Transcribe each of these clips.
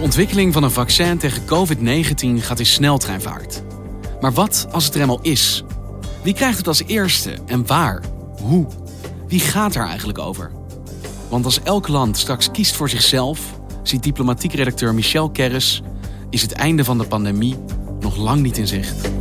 De ontwikkeling van een vaccin tegen COVID-19 gaat in sneltreinvaart. Maar wat als het er eenmaal is? Wie krijgt het als eerste en waar? Hoe? Wie gaat daar eigenlijk over? Want als elk land straks kiest voor zichzelf, ziet diplomatiek redacteur Michel Kerris, is het einde van de pandemie nog lang niet in zicht.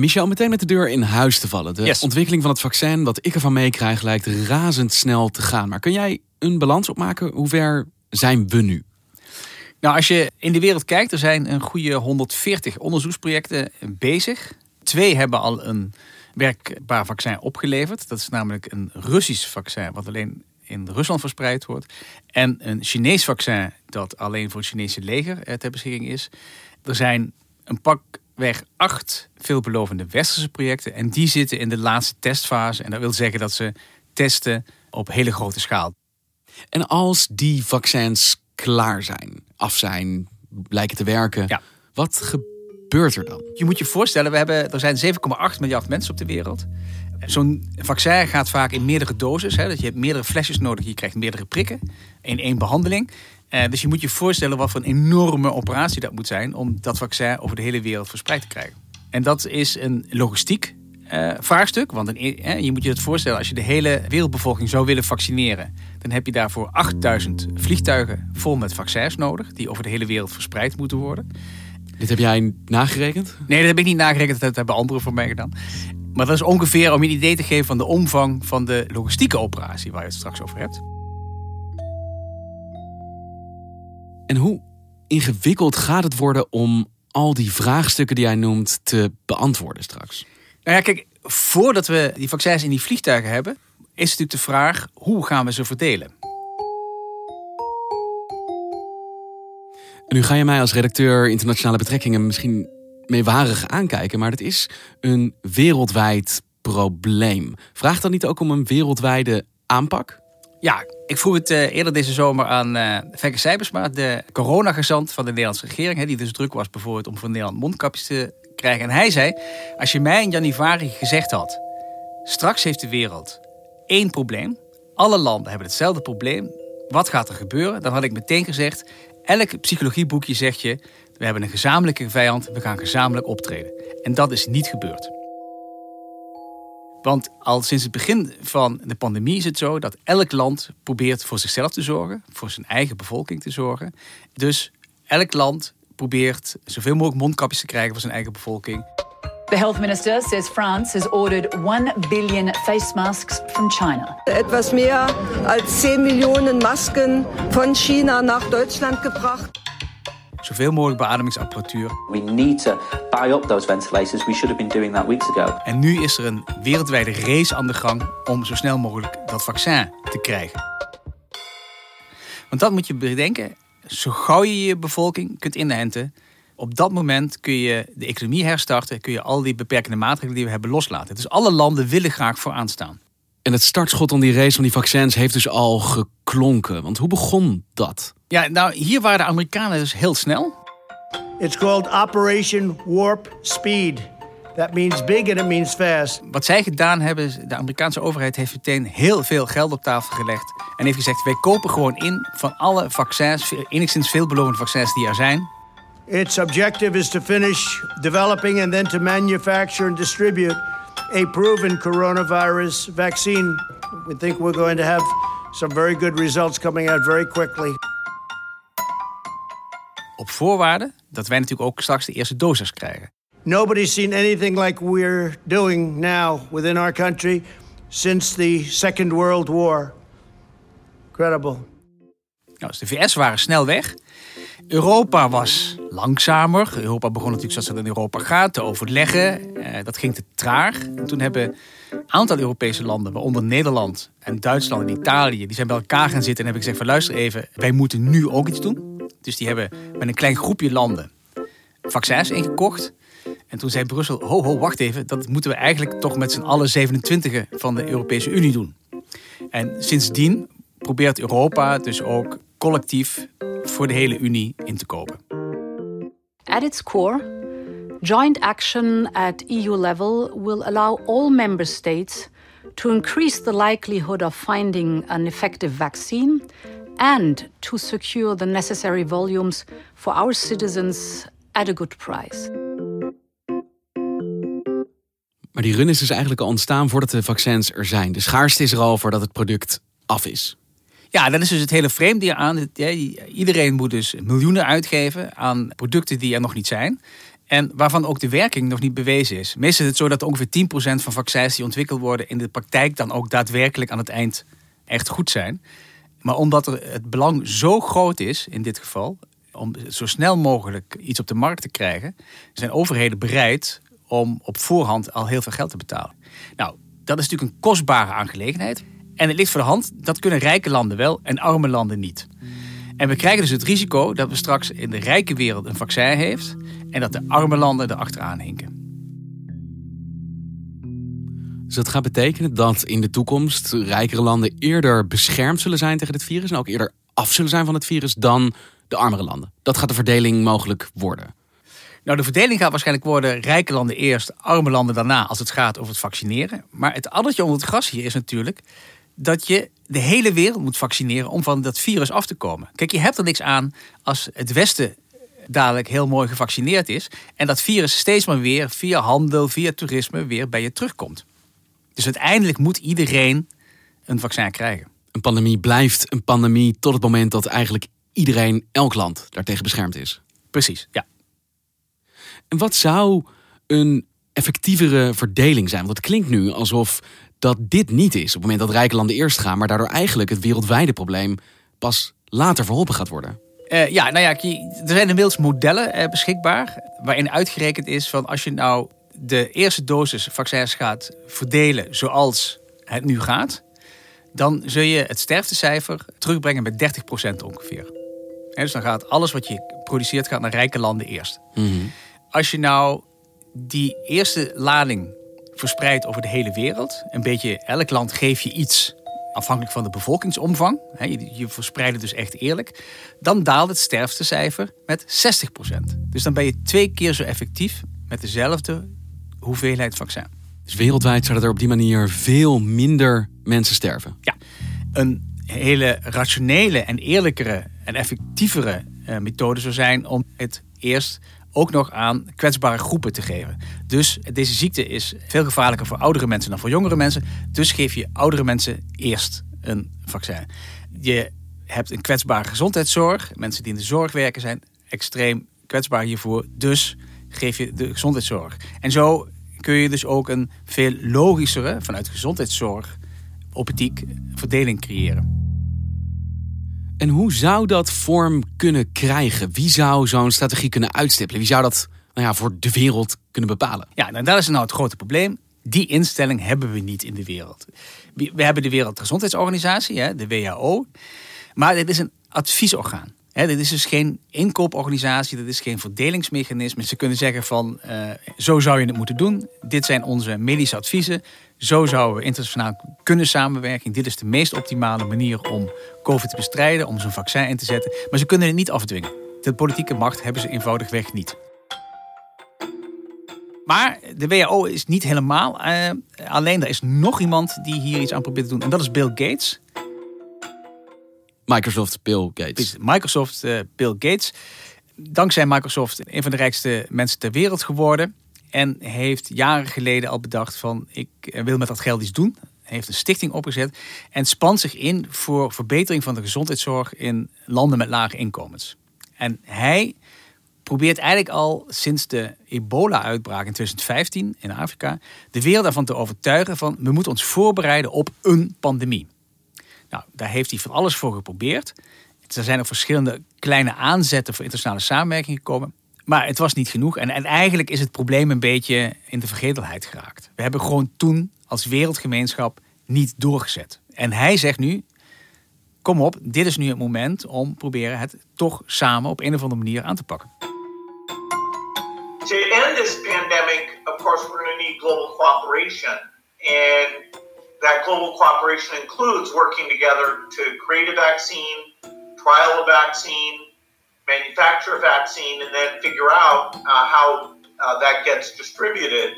Michel, meteen met de deur in huis te vallen. De Yes. ontwikkeling van het vaccin, wat ik ervan meekrijg, lijkt razendsnel te gaan. Maar kun jij een balans opmaken? Hoe ver zijn we nu? Nou, als je in de wereld kijkt, er zijn een goede 140 onderzoeksprojecten bezig. Twee hebben al een werkbaar vaccin opgeleverd. Dat is namelijk een Russisch vaccin, wat alleen in Rusland verspreid wordt. En een Chinees vaccin, dat alleen voor het Chinese leger eh, ter beschikking is. Er zijn een pakweg acht veelbelovende westerse projecten. En die zitten in de laatste testfase. En dat wil zeggen dat ze testen op hele grote schaal. En als die vaccins klaar zijn, af zijn, blijken te werken, Ja. wat gebeurt er dan? Je moet je voorstellen, we hebben, er zijn 7,8 miljard mensen op de wereld. Zo'n vaccin gaat vaak in meerdere doses. Hè, dat je hebt meerdere flesjes nodig. Je krijgt meerdere prikken in één behandeling. Eh, dus je moet je voorstellen wat voor een enorme operatie dat moet zijn... om dat vaccin over de hele wereld verspreid te krijgen. En dat is een logistiek eh, vraagstuk. Want een, eh, je moet je het voorstellen, als je de hele wereldbevolking zou willen vaccineren... dan heb je daarvoor 8000 vliegtuigen vol met vaccins nodig... die over de hele wereld verspreid moeten worden. Dit heb jij nagerekend? Nee, dat heb ik niet nagerekend. Dat hebben anderen voor mij gedaan. Maar dat is ongeveer om je een idee te geven van de omvang van de logistieke operatie waar je het straks over hebt. En hoe ingewikkeld gaat het worden om al die vraagstukken die jij noemt te beantwoorden straks? Nou ja, kijk, voordat we die vaccins in die vliegtuigen hebben, is natuurlijk de vraag hoe gaan we ze verdelen? En nu ga je mij als redacteur internationale betrekkingen misschien meewarig aankijken, maar het is een wereldwijd probleem. Vraagt dat niet ook om een wereldwijde aanpak? Ja, ik vroeg het eh, eerder deze zomer aan eh Fekke Sijbersma, de coronagezant van de Nederlandse regering, hè, die dus druk was bijvoorbeeld om voor Nederland mondkapjes te krijgen. En hij zei, als je mij in januari gezegd had, straks heeft de wereld één probleem, alle landen hebben hetzelfde probleem, wat gaat er gebeuren? Dan had ik meteen gezegd, elk psychologieboekje zegt je, we hebben een gezamenlijke vijand, we gaan gezamenlijk optreden. En dat is niet gebeurd. Want al sinds het begin van de pandemie is het zo dat elk land probeert voor zichzelf te zorgen, voor zijn eigen bevolking te zorgen. Dus elk land probeert zoveel mogelijk mondkapjes te krijgen voor zijn eigen bevolking. The health minister says France has ordered 1 billion face masks from China. Etwas mehr als 10 Millionen Masken von China nach Deutschland gebracht. Zoveel mogelijk beademingsapparatuur. We need to buy up those ventilators. We should have been doing that weeks ago. En nu is er een wereldwijde race aan de gang om zo snel mogelijk dat vaccin te krijgen. Want dat moet je bedenken. Zo gauw je je bevolking kunt inenten, op dat moment kun je de economie herstarten, kun je al die beperkende maatregelen die we hebben loslaten. Dus alle landen willen graag vooraan staan. En het startschot om die race van die vaccins heeft dus al geklonken. Want hoe begon dat? Ja, nou, hier waren de Amerikanen dus heel snel. It's called Operation Warp Speed. That means big and it means fast. Wat zij gedaan hebben, is de Amerikaanse overheid heeft meteen heel veel geld op tafel gelegd. En heeft gezegd, wij kopen gewoon in van alle vaccins, enigszins veelbelovende vaccins die er zijn. Its objective is to finish developing and then to manufacture and distribute a proven coronavirus vaccine. We think we're going to have some very good results coming out very quickly. Op voorwaarde dat wij natuurlijk ook straks de eerste dosis krijgen. Nobody's seen anything like we're doing now within our country since the Second World War. Incredible. Nou, dus de VS waren snel weg. Europa was langzamer. Europa begon natuurlijk zoals het in Europa gaat te overleggen. Eh, dat ging te traag. En toen hebben een aantal Europese landen, waaronder Nederland en Duitsland en Italië, die zijn bij elkaar gaan zitten en hebben gezegd van luister even, wij moeten nu ook iets doen. Dus die hebben met een klein groepje landen vaccins ingekocht. En toen zei Brussel, ho ho, wacht even, dat moeten we eigenlijk toch met z'n allen 27 van de Europese Unie doen. En sindsdien probeert Europa dus ook collectief voor de hele Unie in te kopen. At its core, joint action at EU level will allow all member states to increase the likelihood of finding an effective vaccine and to secure the necessary volumes for our citizens at a good price. Maar die run is dus eigenlijk al ontstaan voordat de vaccins er zijn. De schaarste is er al voordat het product af is. Ja, dat is dus het hele vreemde hieraan. Iedereen moet dus miljoenen uitgeven aan producten die er nog niet zijn. En waarvan ook de werking nog niet bewezen is. Meestal is het zo dat ongeveer 10% van vaccins die ontwikkeld worden in de praktijk dan ook daadwerkelijk aan het eind echt goed zijn. Maar omdat er het belang zo groot is in dit geval, om zo snel mogelijk iets op de markt te krijgen, zijn overheden bereid om op voorhand al heel veel geld te betalen. Nou, dat is natuurlijk een kostbare aangelegenheid. En het ligt voor de hand, dat kunnen rijke landen wel en arme landen niet. En we krijgen dus het risico dat we straks in de rijke wereld een vaccin heeft en dat de arme landen er achteraan hinken. Dus dat gaat betekenen dat in de toekomst rijkere landen eerder beschermd zullen zijn tegen dit virus en ook eerder af zullen zijn van het virus dan de armere landen. Dat gaat de verdeling mogelijk worden. Nou, de verdeling gaat waarschijnlijk worden rijke landen eerst, arme landen daarna als het gaat over het vaccineren. Maar het addertje onder het gras hier is natuurlijk dat je de hele wereld moet vaccineren om van dat virus af te komen. Kijk, je hebt er niks aan als het Westen dadelijk heel mooi gevaccineerd is en dat virus steeds maar weer via handel, via toerisme weer bij je terugkomt. Dus uiteindelijk moet iedereen een vaccin krijgen. Een pandemie blijft een pandemie tot het moment dat eigenlijk iedereen, elk land, daartegen beschermd is. Precies, ja. En wat zou een effectievere verdeling zijn? Want het klinkt nu alsof dat dit niet is. Op het moment dat rijke landen eerst gaan, maar daardoor eigenlijk het wereldwijde probleem pas later verholpen gaat worden. Uh, ja, nou ja, er zijn inmiddels modellen uh, beschikbaar. waarin uitgerekend is van als je nou de eerste dosis vaccins gaat verdelen zoals het nu gaat. dan zul je het sterftecijfer terugbrengen met 30% ongeveer. dus dan gaat alles wat je produceert gaat naar rijke landen eerst. Mm als je nou die eerste lading verspreidt over de hele wereld, een beetje elk land geef je iets afhankelijk van de bevolkingsomvang, je verspreidt het dus echt eerlijk, dan daalt het sterftecijfer met 60%. Dus dan ben je twee keer zo effectief met dezelfde hoeveelheid vaccin. Dus wereldwijd zouden er op die manier veel minder mensen sterven? Ja, een hele rationele en eerlijkere en effectievere eh, methode zou zijn om het eerst ook nog aan kwetsbare groepen te geven. Dus deze ziekte is veel gevaarlijker voor oudere mensen dan voor jongere mensen. Dus geef je oudere mensen eerst een vaccin. Je hebt een kwetsbare gezondheidszorg. Mensen die in de zorg werken zijn extreem kwetsbaar hiervoor. Dus geef je de gezondheidszorg. En zo kun je dus ook een veel logischere, vanuit gezondheidszorg, optiek verdeling creëren. En hoe zou dat vorm kunnen krijgen? Wie zou zo'n strategie kunnen uitstippelen? Wie zou dat nou ja, voor de wereld kunnen bepalen? Ja, nou, dat is nou het grote probleem. Die instelling hebben we niet in de wereld. We hebben de Wereldgezondheidsorganisatie, de WHO. Maar dit is een adviesorgaan. Dit is dus geen inkooporganisatie, dit is geen verdelingsmechanisme. Ze kunnen zeggen van, uh, zo zou je het moeten doen. Dit zijn onze medische adviezen. Zo zouden we internationaal kunnen samenwerken. Dit is de meest optimale manier om COVID te bestrijden, om zo'n vaccin in te zetten. Maar ze kunnen het niet afdwingen. De politieke macht hebben ze eenvoudigweg niet. Maar de WHO is niet helemaal uh, alleen. Er is nog iemand die hier iets aan probeert te doen. En dat is Bill Gates. Microsoft, Bill Gates. Microsoft, uh, Bill Gates. Dankzij Microsoft een van de rijkste mensen ter wereld geworden. En heeft jaren geleden al bedacht van ik eh, wil met dat geld iets doen. Heeft een stichting opgezet en spant zich in voor verbetering van de gezondheidszorg in landen met lage inkomens. En hij probeert eigenlijk al sinds de ebola-uitbraak in 2015 in Afrika de wereld ervan te overtuigen van we moeten ons voorbereiden op een pandemie. Nou, daar heeft hij van alles voor geprobeerd. Er zijn ook verschillende kleine aanzetten voor internationale samenwerking gekomen. Maar het was niet genoeg. En, en eigenlijk is het probleem een beetje in de vergetelheid geraakt. We hebben gewoon toen als wereldgemeenschap niet doorgezet. En hij zegt nu, kom op, dit is nu het moment om proberen het toch samen op een of andere manier aan te pakken. To end this pandemic, of course, we're going to need global cooperation. And that global cooperation includes working together to create a vaccine, trial a vaccine, manufacture a vaccine, and then figure out uh, how uh, that gets distributed.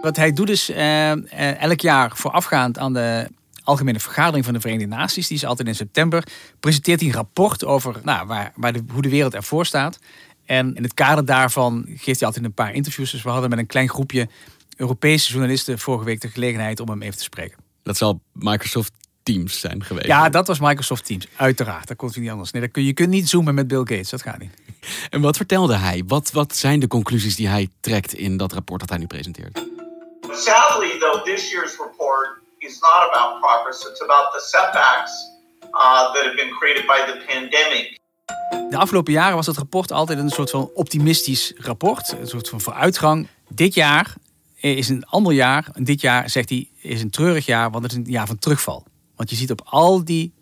Wat hij doet is uh, elk jaar voorafgaand aan de Algemene Vergadering van de Verenigde Naties, die is altijd in september, presenteert hij een rapport over nou, waar, waar de, hoe de wereld ervoor staat. En in het kader daarvan geeft hij altijd een paar interviews. Dus we hadden met een klein groepje Europese journalisten vorige week de gelegenheid om hem even te spreken. Dat zal Microsoft Teams zijn geweest. Ja, dat was Microsoft Teams. Uiteraard, dat kon niet anders. Nee, dat kun, je kunt niet zoomen met Bill Gates, dat gaat niet. En wat vertelde hij? Wat, wat zijn de conclusies die hij trekt in dat rapport dat hij nu presenteert? Sadly, though, this year's report is not about progress. It's about the setbacks uh, that have been created by the pandemic. De afgelopen jaren was het rapport altijd een soort van optimistisch rapport, een soort van vooruitgang. Dit jaar is een ander jaar. Dit jaar, zegt hij, is een treurig jaar, want het is een jaar van terugval. Want je ziet op al die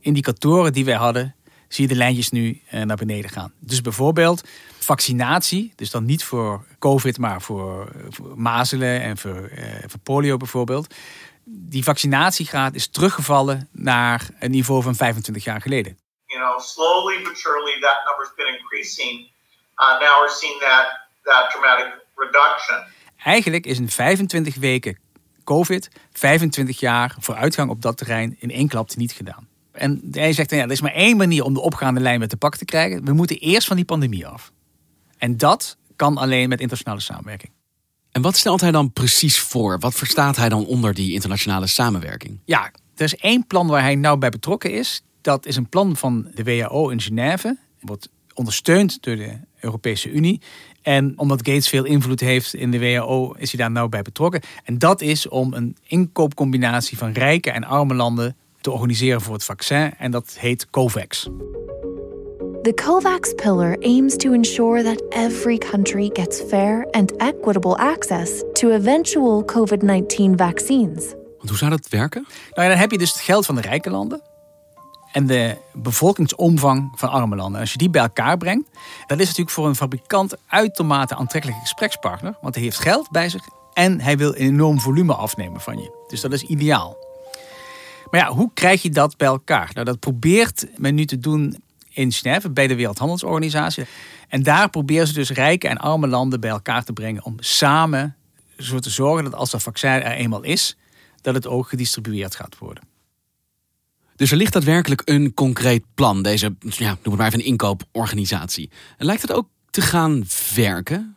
indicatoren die wij hadden, zie je de lijntjes nu eh, naar beneden gaan. Dus bijvoorbeeld vaccinatie, dus dan niet voor COVID, maar voor, voor mazelen en voor, voor polio bijvoorbeeld. Die vaccinatiegraad is teruggevallen naar een niveau van 25 jaar geleden. You know, slowly but surely that number's been increasing. Uh, now we're seeing that, that dramatic reduction. Eigenlijk is in 25 weken COVID 25 jaar vooruitgang op dat terrein in één klap niet gedaan. En hij zegt, ja, er is maar één manier om de opgaande lijn met te pak te krijgen. We moeten eerst van die pandemie af. En dat kan alleen met internationale samenwerking. En wat stelt hij dan precies voor? Wat verstaat hij dan onder die internationale samenwerking? Ja, er is één plan waar hij nou bij betrokken is. Dat is een plan van de WHO in Genève. Wordt ondersteund door de Europese Unie. En omdat Gates veel invloed heeft in de WHO, is hij daar nou bij betrokken. En dat is om een inkoopcombinatie van rijke en arme landen te organiseren voor het vaccin. En dat heet COVAX. The COVAX pillar aims to ensure that every country gets fair and equitable access to eventual COVID-19 vaccines. Want hoe zou dat werken? Nou ja, dan heb je dus het geld van de rijke landen en de bevolkingsomvang van arme landen. Als je die bij elkaar brengt, dat is natuurlijk voor een fabrikant uitermate aantrekkelijke gesprekspartner. Want hij heeft geld bij zich en hij wil een enorm volume afnemen van je. Dus dat is ideaal. Maar ja, hoe krijg je dat bij elkaar? Nou, dat probeert men nu te doen in Genève bij de Wereldhandelsorganisatie. En daar proberen ze dus rijke en arme landen bij elkaar te brengen om samen zo te zorgen dat als dat vaccin er eenmaal is, dat het ook gedistribueerd gaat worden. Dus er ligt daadwerkelijk een concreet plan, deze, ja, noem het maar even een inkooporganisatie. En lijkt het ook te gaan werken?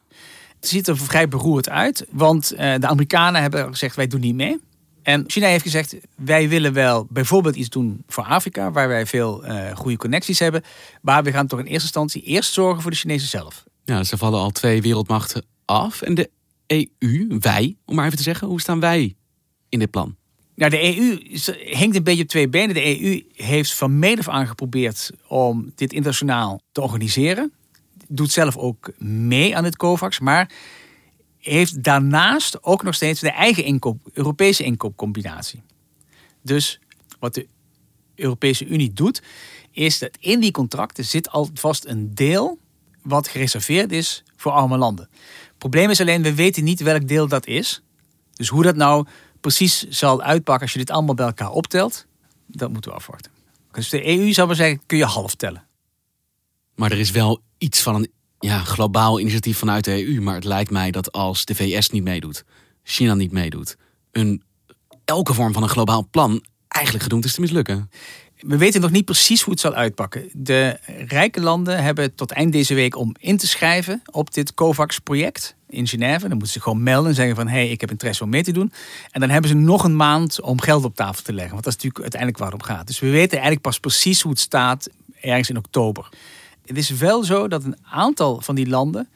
Het ziet er vrij beroerd uit, want uh, de Amerikanen hebben gezegd wij doen niet mee. En China heeft gezegd wij willen wel bijvoorbeeld iets doen voor Afrika, waar wij veel uh, goede connecties hebben. Maar we gaan toch in eerste instantie eerst zorgen voor de Chinezen zelf. Ja, er vallen al twee wereldmachten af. En de EU, wij, om maar even te zeggen, hoe staan wij in dit plan? Nou, de EU hinkt een beetje op twee benen. De EU heeft van meet af aan geprobeerd om dit internationaal te organiseren. Doet zelf ook mee aan het COVAX, maar heeft daarnaast ook nog steeds de eigen inkoop, Europese inkoopcombinatie. Dus wat de Europese Unie doet, is dat in die contracten zit alvast een deel wat gereserveerd is voor arme landen. Het probleem is alleen, we weten niet welk deel dat is. Dus hoe dat nou precies zal uitpakken als je dit allemaal bij elkaar optelt, dat moeten we afwachten. Dus de EU zou maar zeggen, kun je half tellen. Maar er is wel iets van een ja, globaal initiatief vanuit de EU. Maar het lijkt mij dat als de VS niet meedoet, China niet meedoet, een, elke vorm van een globaal plan eigenlijk gedoemd is te mislukken. We weten nog niet precies hoe het zal uitpakken. De rijke landen hebben tot eind deze week om in te schrijven op dit COVAX-project in Genève. Dan moeten ze gewoon melden en zeggen van... hé, hey, ik heb interesse om mee te doen. En dan hebben ze nog een maand om geld op tafel te leggen. Want dat is natuurlijk uiteindelijk waar het om gaat. Dus we weten eigenlijk pas precies hoe het staat ergens in oktober. Het is wel zo dat een aantal van die landen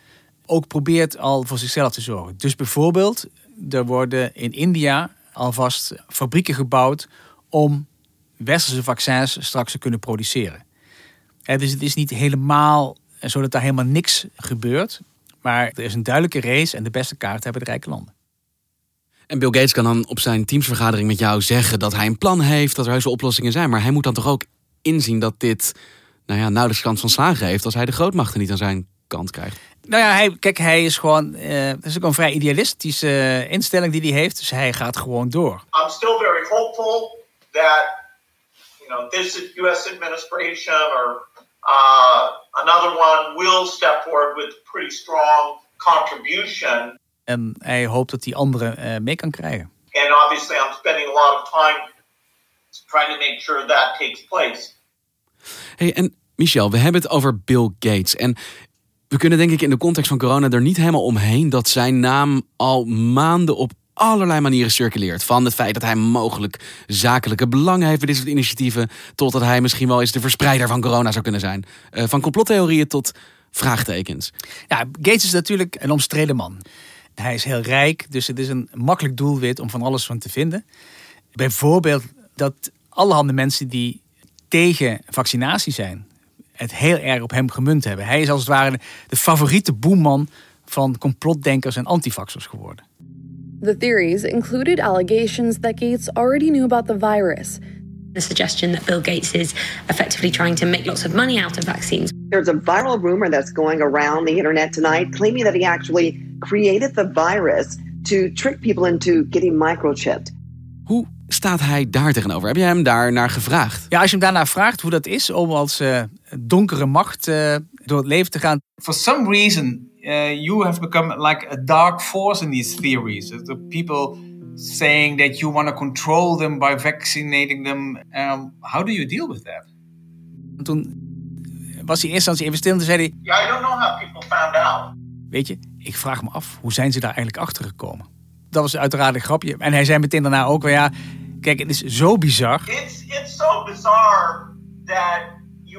ook probeert al voor zichzelf te zorgen. Dus bijvoorbeeld, er worden in India alvast fabrieken gebouwd om westerse vaccins straks kunnen produceren. dus het is niet helemaal zo dat daar helemaal niks gebeurt. Maar er is een duidelijke race en de beste kaart hebben de rijke landen. En Bill Gates kan dan op zijn teamsvergadering met jou zeggen dat hij een plan heeft, dat er heuse oplossingen zijn. Maar hij moet dan toch ook inzien dat dit nou ja, nauwelijks kans van slagen heeft als hij de grootmachten niet aan zijn kant krijgt. Nou ja, hij, kijk, hij is gewoon. Uh, dat is ook een vrij idealistische uh, instelling die hij heeft. Dus hij gaat gewoon door. I'm still very hopeful that you know this U.S. administration or uh, another one will step forward with pretty strong contribution. En hij hoopt dat die anderen uh, mee kan krijgen. And obviously, I'm spending a lot of time trying to make sure that takes place. Hey, en Michel, we hebben het over Bill Gates. En we kunnen denk ik in de context van corona er niet helemaal omheen dat zijn naam al maanden op allerlei manieren circuleert. Van het feit dat hij mogelijk zakelijke belangen heeft bij dit soort initiatieven, tot dat hij misschien wel eens de verspreider van corona zou kunnen zijn. Uh, van complottheorieën tot vraagtekens. Ja, Gates is natuurlijk een omstreden man. Hij is heel rijk, dus het is een makkelijk doelwit om van alles van te vinden. Bijvoorbeeld dat allerhande mensen die tegen vaccinatie zijn, het heel erg op hem gemunt hebben. Hij is als het ware de favoriete boeman van complotdenkers en antivaxers geworden. The theories included allegations that Gates already knew about the virus. The suggestion that Bill Gates is effectively trying to make lots of money out of vaccines. There's a viral rumor that's going around the internet tonight claiming that he actually created the virus to trick people into getting microchipped. Hoe staat hij daar tegenover? Heb je hem daar naar gevraagd? Ja, als je hem daarna vraagt hoe dat is om als uh, donkere macht uh, door het leven te gaan. For some reason, uh, you have become like a dark force in these theories. The people saying that you want to control them by vaccinating them. Um, how do you deal with that? Toen was hij eerst aan even stil en zei hij... Yeah, I don't know how people found out. Weet je, ik vraag me af, hoe zijn ze daar eigenlijk achter gekomen? Dat was uiteraard een grapje. En hij zei meteen daarna ook wel ja... Kijk, het is zo bizar. It's, it's so bizarre that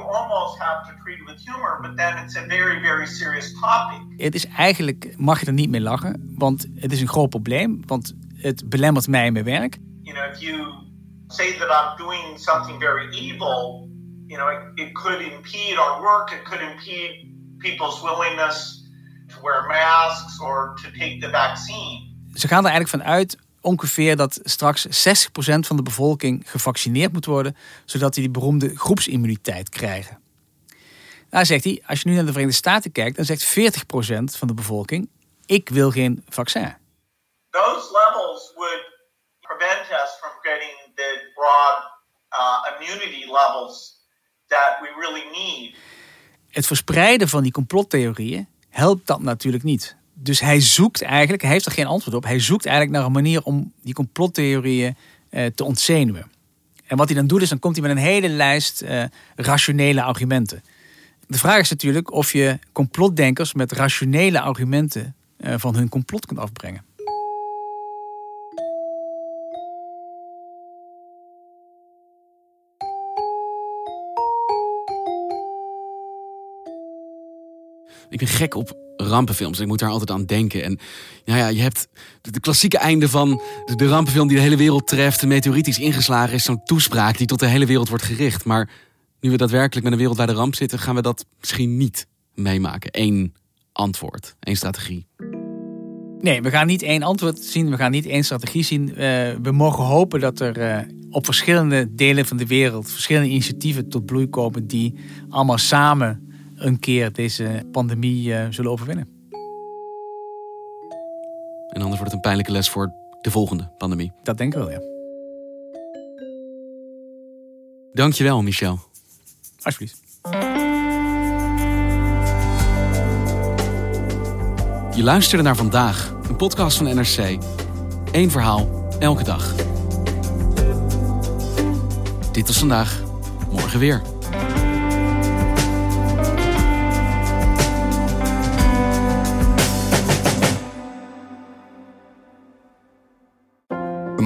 you almost have to treat it with humor, but then it's a very, very serious topic. Het is eigenlijk, mag je er niet mee lachen, want het is een groot probleem, want het belemmert mij in mijn werk. You know, if you say that I'm doing something very evil, you know, it, it could impede our work, it could impede people's willingness to wear masks or to take the vaccine. Ze gaan er eigenlijk van uit ongeveer dat straks 60% van de bevolking gevaccineerd moet worden, zodat die die beroemde groepsimmuniteit krijgen. Nou zegt hij, als je nu naar de Verenigde Staten kijkt, dan zegt 40% van de bevolking: ik wil geen vaccin. Those levels would prevent us from getting the broad uh, immunity levels that we really need. Het verspreiden van die complottheorieën helpt dat natuurlijk niet. Dus hij zoekt eigenlijk, hij heeft er geen antwoord op, hij zoekt eigenlijk naar een manier om die complottheorieën uh, te ontzenuwen. En wat hij dan doet is, dan komt hij met een hele lijst uh, rationele argumenten. De vraag is natuurlijk of je complotdenkers met rationele argumenten uh, van hun complot kunt afbrengen. Ik ben gek op rampenfilms. Ik moet daar altijd aan denken. En nou ja, je hebt de, klassieke einde van de, rampenfilm die de hele wereld treft. De meteoriet is ingeslagen is zo'n toespraak die tot de hele wereld wordt gericht. Maar nu we daadwerkelijk met een wereldwijde ramp zitten, gaan we dat misschien niet meemaken. Eén antwoord, één strategie. Nee, we gaan niet één antwoord zien, we gaan niet één strategie zien. Uh, we mogen hopen dat er uh, op verschillende delen van de wereld verschillende initiatieven tot bloei komen die allemaal samen een keer deze pandemie uh, zullen overwinnen. En anders wordt het een pijnlijke les voor de volgende pandemie. Dat denk ik wel, ja. Dankjewel, Michel. Alsjeblieft. Je luisterde naar vandaag, een podcast van NRC. Eén verhaal, elke dag. Dit was vandaag, morgen weer.